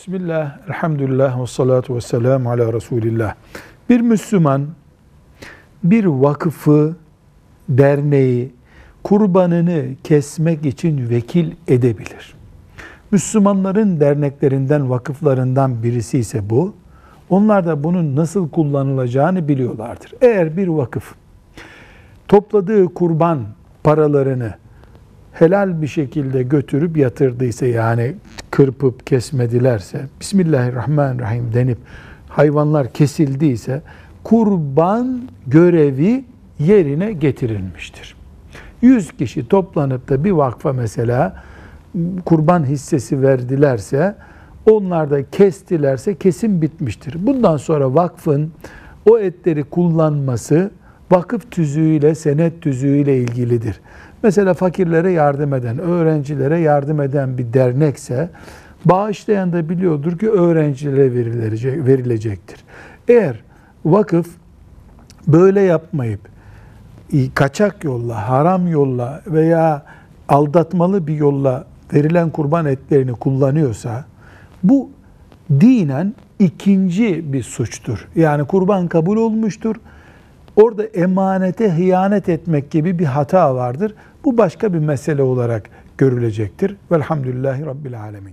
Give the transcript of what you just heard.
Bismillah, elhamdülillah ve salatu ve selamu ala Resulillah. Bir Müslüman bir vakıfı, derneği, kurbanını kesmek için vekil edebilir. Müslümanların derneklerinden, vakıflarından birisi ise bu. Onlar da bunun nasıl kullanılacağını biliyorlardır. Eğer bir vakıf topladığı kurban paralarını helal bir şekilde götürüp yatırdıysa yani kırpıp kesmedilerse Bismillahirrahmanirrahim denip hayvanlar kesildiyse kurban görevi yerine getirilmiştir. 100 kişi toplanıp da bir vakfa mesela kurban hissesi verdilerse onlar da kestilerse kesim bitmiştir. Bundan sonra vakfın o etleri kullanması vakıf tüzüğüyle, senet tüzüğüyle ilgilidir. Mesela fakirlere yardım eden, öğrencilere yardım eden bir dernekse bağışlayan da biliyordur ki öğrencilere verilecek, verilecektir. Eğer vakıf böyle yapmayıp kaçak yolla, haram yolla veya aldatmalı bir yolla verilen kurban etlerini kullanıyorsa bu dinen ikinci bir suçtur. Yani kurban kabul olmuştur. Orada emanete hıyanet etmek gibi bir hata vardır. Bu başka bir mesele olarak görülecektir. Velhamdülillahi Rabbil Alemin.